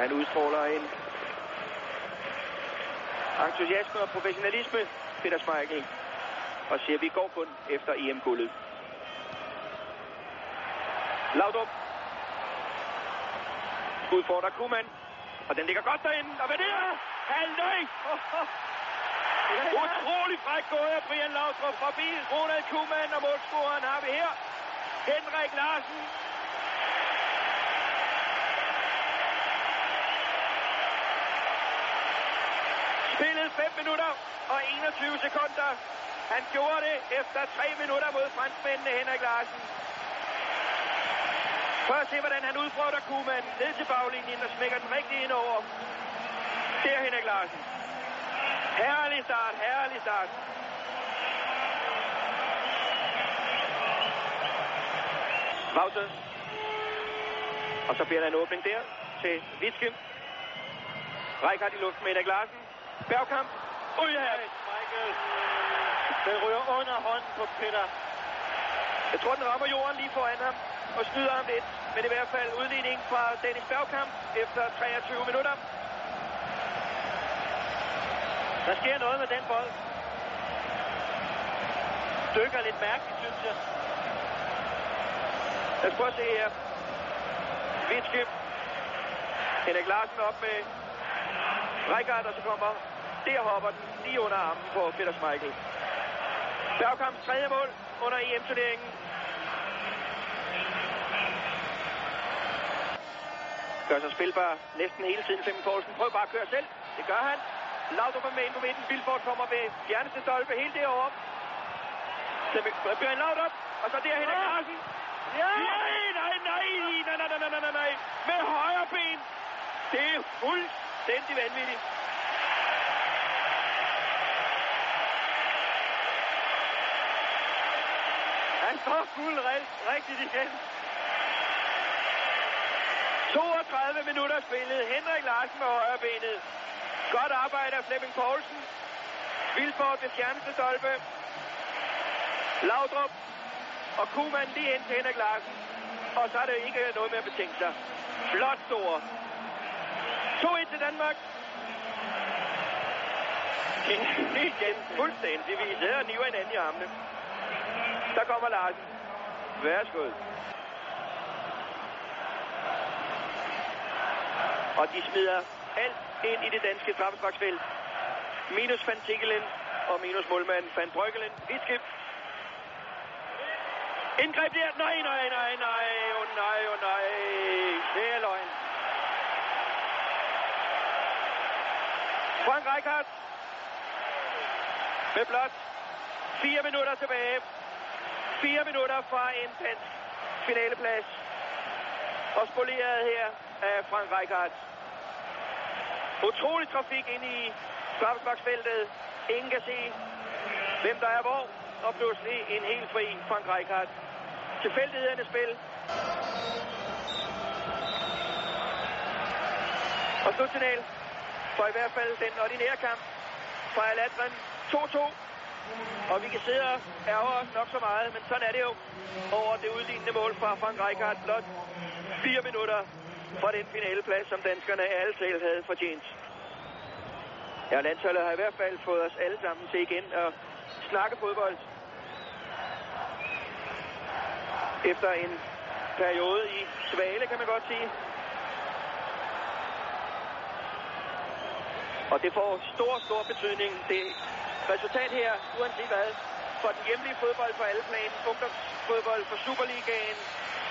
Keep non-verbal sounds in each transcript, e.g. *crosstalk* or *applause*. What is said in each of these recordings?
Han udstråler en entusiasme og professionalisme, Peter Schmeichel, og siger, vi går kun efter EM-guldet. Laudrup udfordrer Kuman, og den ligger godt derinde, og hvad det er? Halvnøj! *laughs* Utrolig fræk gået af Brian Laudrup forbi Ronald Kuman, og målscoren har vi her. Henrik Larsen. Spillet 5 minutter og 21 sekunder. Han gjorde det efter 3 minutter mod franskmændene Henrik Larsen. Prøv at se, hvordan han udfordrer Kuman ned til baglinjen og smækker den rigtig ind over. Der Henrik Larsen. Herlig start, herlig start. Pause. Og så bliver der en åbning der til Vitske. Rijkaard i luften med Henrik Larsen. Bergkamp. Ud ja. Michael. Den ryger under hånden på Peter. Jeg tror, den rammer jorden lige foran ham og snyder ham lidt. Men i hvert fald udligning fra Dennis Bergkamp efter 23 minutter. Der sker noget med den bold. Dykker lidt mærkeligt, synes jeg. Lad os prøve at se her. Vitske. Henrik Larsen op med Rikard, og så kommer der hopper den lige under armen på Peter Schmeichel. Bergkamps tredje mål under EM-turneringen. Gør sig spilbar næsten hele tiden. Flemming Poulsen prøver bare at køre selv. Det gør han. Laudrup er med ind på midten. Vilfort kommer ved fjerneste stolpe helt derovre. Flemming Bjørn Laudrup. Og så der Henrik Larsen. Ja! Nej, nej, nej, nej, nej, nej, nej, nej, nej. Med højre ben. Det er fuldstændig vanvittigt. Han står fuld rigtigt igen. 32 minutter spillet. Henrik Larsen med højre benet. Godt arbejde af Flemming Poulsen. Vilfort til fjerneste stolpe. Laudrup og Kuman lige ind til Henrik Larsen. Og så er det ikke noget med at betænke sig. Flot store. 2-1 til Danmark. *laughs* Igen fuldstændig. Vi sidder og niver hinanden i armene. Der kommer Larsen. Værsgo. Og de smider alt ind i det danske straffesparksfelt. Minus Van Tikkelen og minus målmanden Van Brøggelen. Vitske. Indgreb der. Nej, nej, nej, nej. Oh, nej, oh, nej. Det er løgn. Frank Reichardt Med blot fire minutter tilbage. Fire minutter fra en dansk finaleplads. Og spoleret her af Frank Reichardt. Utrolig trafik ind i straffesparksfeltet. Ingen kan se, hvem der er hvor. Og pludselig en helt fri Frank Reichardt. Tilfældighedernes spil. Og slutsignal for i hvert fald den ordinære kamp fra Alatren 2-2. Og vi kan sidde og ærge os nok så meget, men sådan er det jo over det udlignende mål fra Frank Rijkaard. Blot fire minutter fra den finaleplads, som danskerne alle selv havde fortjent. Ja, landsholdet har i hvert fald fået os alle sammen til igen at snakke fodbold. Efter en periode i svale, kan man godt sige. Og det får stor, stor betydning. Det resultat her, uanset hvad, for den hjemlige fodbold på alle plan, ungdomsfodbold for Superligaen,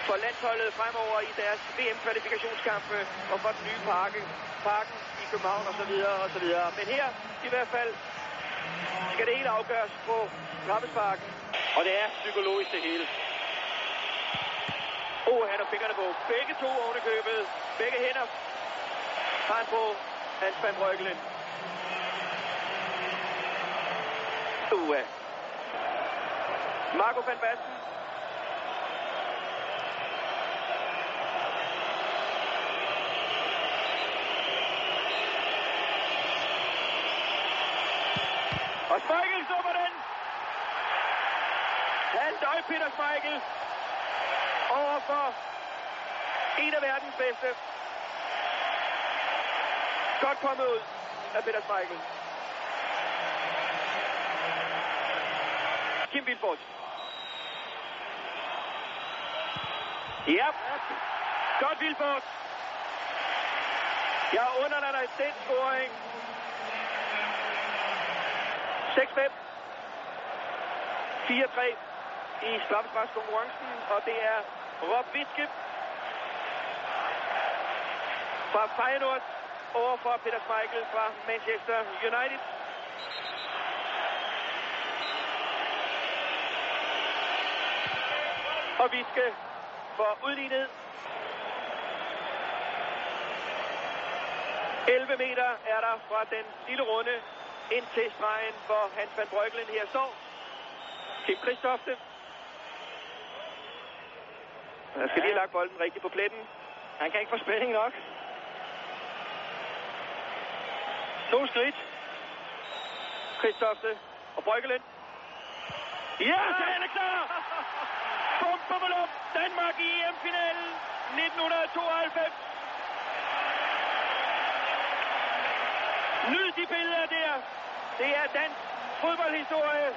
for landsholdet fremover i deres VM-kvalifikationskampe og for den nye parke, parken i København osv. osv. Men her i hvert fald skal det hele afgøres på Rappesparken. Og det er psykologisk det hele. Oh, han har fingrene på. Begge to ovenikøbet. Begge hænder har han på Hans van Brøggelen. Uha. Marco van Basten. Og Schmeichel stopper den. Han Halvdøj Peter Schmeichel. Overfor en af verdens bedste. Godt kommet ud af Peter Schmeichel. Kim Vilfors. Ja, godt Vilfors. Jeg under dig den scoring. 6-5. 4-3 i straffesparkskonkurrencen, og det er Rob Wittke fra Feyenoord over for Peter Schmeichel fra Manchester United. Og vi skal få udlignet 11 meter er der fra den lille runde ind til stregen, hvor Hans van Breukelen her står. Kim Kristofte. Han skal lige have lagt bolden rigtigt på pletten. Han kan ikke få spænding nok. To skridt. Kristofte og Breukelen. Ja, så er klar! *laughs* Bum, bum, bum, Danmark i EM-finalen 1992. Nyd de billeder der. Det er dansk fodboldhistorie.